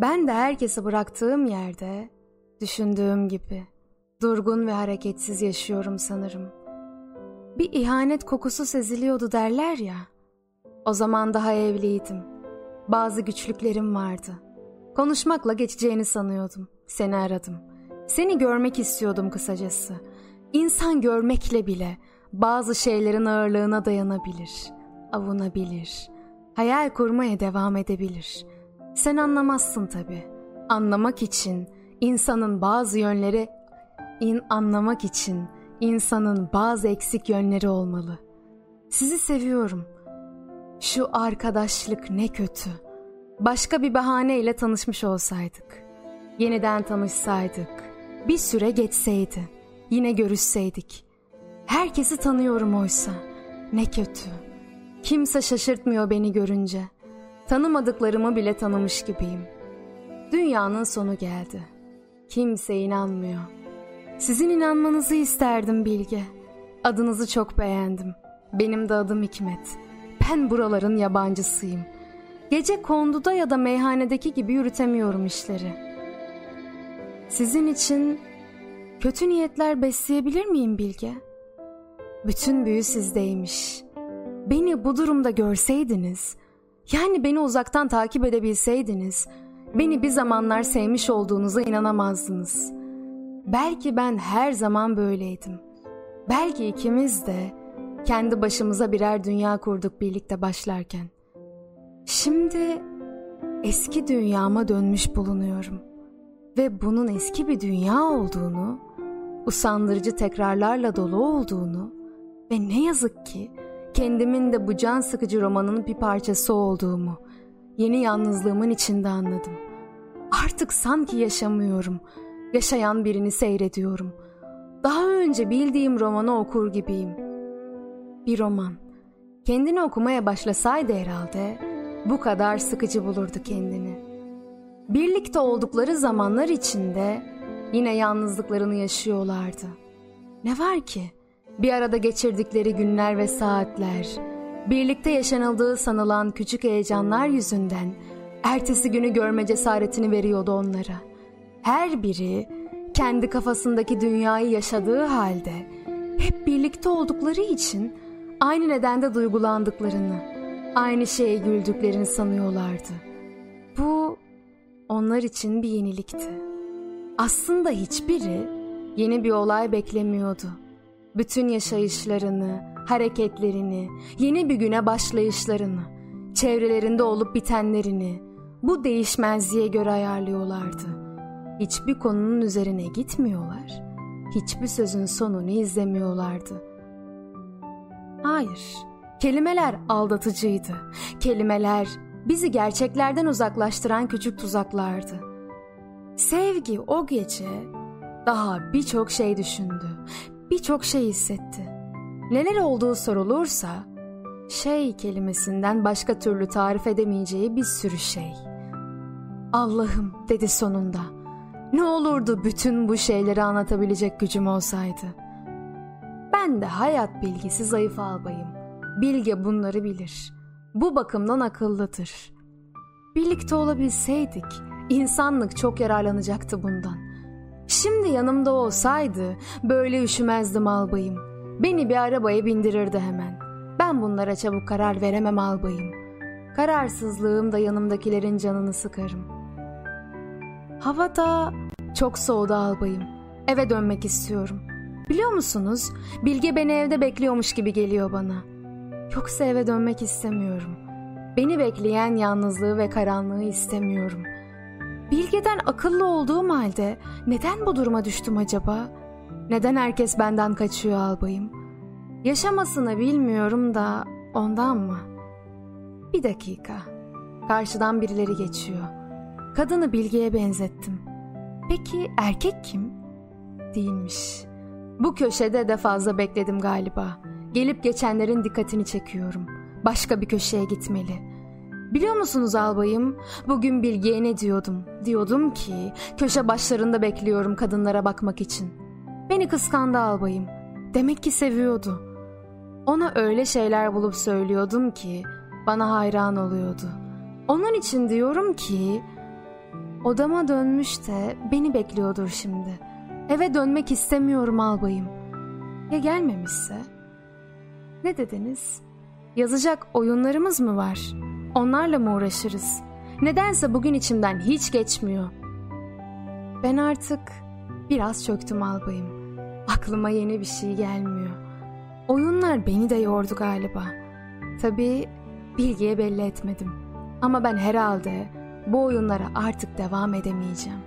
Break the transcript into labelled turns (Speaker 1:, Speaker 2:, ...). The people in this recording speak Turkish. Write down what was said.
Speaker 1: Ben de herkesi bıraktığım yerde düşündüğüm gibi durgun ve hareketsiz yaşıyorum sanırım. Bir ihanet kokusu seziliyordu derler ya. O zaman daha evliydim. Bazı güçlüklerim vardı. Konuşmakla geçeceğini sanıyordum. Seni aradım. Seni görmek istiyordum kısacası. İnsan görmekle bile bazı şeylerin ağırlığına dayanabilir, avunabilir, hayal kurmaya devam edebilir. Sen anlamazsın tabii. Anlamak için insanın bazı yönleri in anlamak için insanın bazı eksik yönleri olmalı. Sizi seviyorum. Şu arkadaşlık ne kötü. Başka bir bahaneyle tanışmış olsaydık. Yeniden tanışsaydık. Bir süre geçseydi. Yine görüşseydik. Herkesi tanıyorum oysa. Ne kötü. Kimse şaşırtmıyor beni görünce. Tanımadıklarımı bile tanımış gibiyim. Dünyanın sonu geldi. Kimse inanmıyor. Sizin inanmanızı isterdim Bilge. Adınızı çok beğendim. Benim de adım Hikmet. Ben buraların yabancısıyım. Gece konduda ya da meyhanedeki gibi yürütemiyorum işleri. Sizin için kötü niyetler besleyebilir miyim Bilge? Bütün büyü sizdeymiş. Beni bu durumda görseydiniz, yani beni uzaktan takip edebilseydiniz, beni bir zamanlar sevmiş olduğunuza inanamazdınız. Belki ben her zaman böyleydim. Belki ikimiz de kendi başımıza birer dünya kurduk birlikte başlarken. Şimdi eski dünyama dönmüş bulunuyorum ve bunun eski bir dünya olduğunu, usandırıcı tekrarlarla dolu olduğunu ve ne yazık ki kendimin de bu can sıkıcı romanın bir parçası olduğumu, yeni yalnızlığımın içinde anladım. Artık sanki yaşamıyorum, yaşayan birini seyrediyorum. Daha önce bildiğim romanı okur gibiyim. Bir roman. Kendini okumaya başlasaydı herhalde bu kadar sıkıcı bulurdu kendini. Birlikte oldukları zamanlar içinde yine yalnızlıklarını yaşıyorlardı. Ne var ki? Bir arada geçirdikleri günler ve saatler, birlikte yaşanıldığı sanılan küçük heyecanlar yüzünden ertesi günü görme cesaretini veriyordu onlara. Her biri kendi kafasındaki dünyayı yaşadığı halde hep birlikte oldukları için aynı nedende duygulandıklarını, aynı şeye güldüklerini sanıyorlardı. Bu onlar için bir yenilikti. Aslında hiçbiri yeni bir olay beklemiyordu. Bütün yaşayışlarını, hareketlerini, yeni bir güne başlayışlarını, çevrelerinde olup bitenlerini bu değişmezliğe göre ayarlıyorlardı. Hiçbir konunun üzerine gitmiyorlar. Hiçbir sözün sonunu izlemiyorlardı. Hayır, kelimeler aldatıcıydı. Kelimeler bizi gerçeklerden uzaklaştıran küçük tuzaklardı. Sevgi o gece daha birçok şey düşündü, birçok şey hissetti. Neler olduğu sorulursa şey kelimesinden başka türlü tarif edemeyeceği bir sürü şey. Allah'ım dedi sonunda. Ne olurdu bütün bu şeyleri anlatabilecek gücüm olsaydı. Ben de hayat bilgisi zayıf albayım. Bilge bunları bilir. Bu bakımdan akıllıdır. Birlikte olabilseydik insanlık çok yararlanacaktı bundan. Şimdi yanımda olsaydı böyle üşümezdim albayım. Beni bir arabaya bindirirdi hemen. Ben bunlara çabuk karar veremem albayım. Kararsızlığım da yanımdakilerin canını sıkarım. Hava da çok soğudu albayım. Eve dönmek istiyorum. Biliyor musunuz? Bilge beni evde bekliyormuş gibi geliyor bana. Yoksa eve dönmek istemiyorum. Beni bekleyen yalnızlığı ve karanlığı istemiyorum. Bilge'den akıllı olduğum halde neden bu duruma düştüm acaba? Neden herkes benden kaçıyor albayım? Yaşamasını bilmiyorum da ondan mı? Bir dakika. Karşıdan birileri geçiyor. Kadını Bilge'ye benzettim. Peki erkek kim? Değilmiş. Bu köşede de fazla bekledim galiba. Gelip geçenlerin dikkatini çekiyorum. Başka bir köşeye gitmeli. Biliyor musunuz albayım? Bugün Bilge'ye ne diyordum? Diyordum ki köşe başlarında bekliyorum kadınlara bakmak için. Beni kıskandı albayım. Demek ki seviyordu. Ona öyle şeyler bulup söylüyordum ki bana hayran oluyordu. Onun için diyorum ki Odama dönmüş de beni bekliyordur şimdi. Eve dönmek istemiyorum albayım. Ya gelmemişse? Ne dediniz? Yazacak oyunlarımız mı var? Onlarla mı uğraşırız? Nedense bugün içimden hiç geçmiyor. Ben artık biraz çöktüm albayım. Aklıma yeni bir şey gelmiyor. Oyunlar beni de yordu galiba. Tabii bilgiye belli etmedim. Ama ben herhalde bu oyunlara artık devam edemeyeceğim.